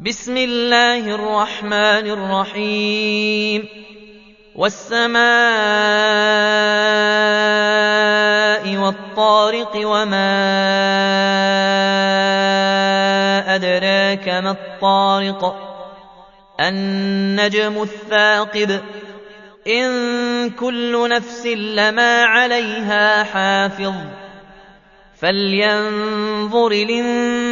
بسم الله الرحمن الرحيم. والسماء والطارق وما أدراك ما الطارق. النجم الثاقب. إن كل نفس لما عليها حافظ. فلينظر الإنسان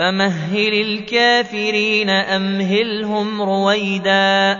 فمهل الكافرين أمهلهم رويدا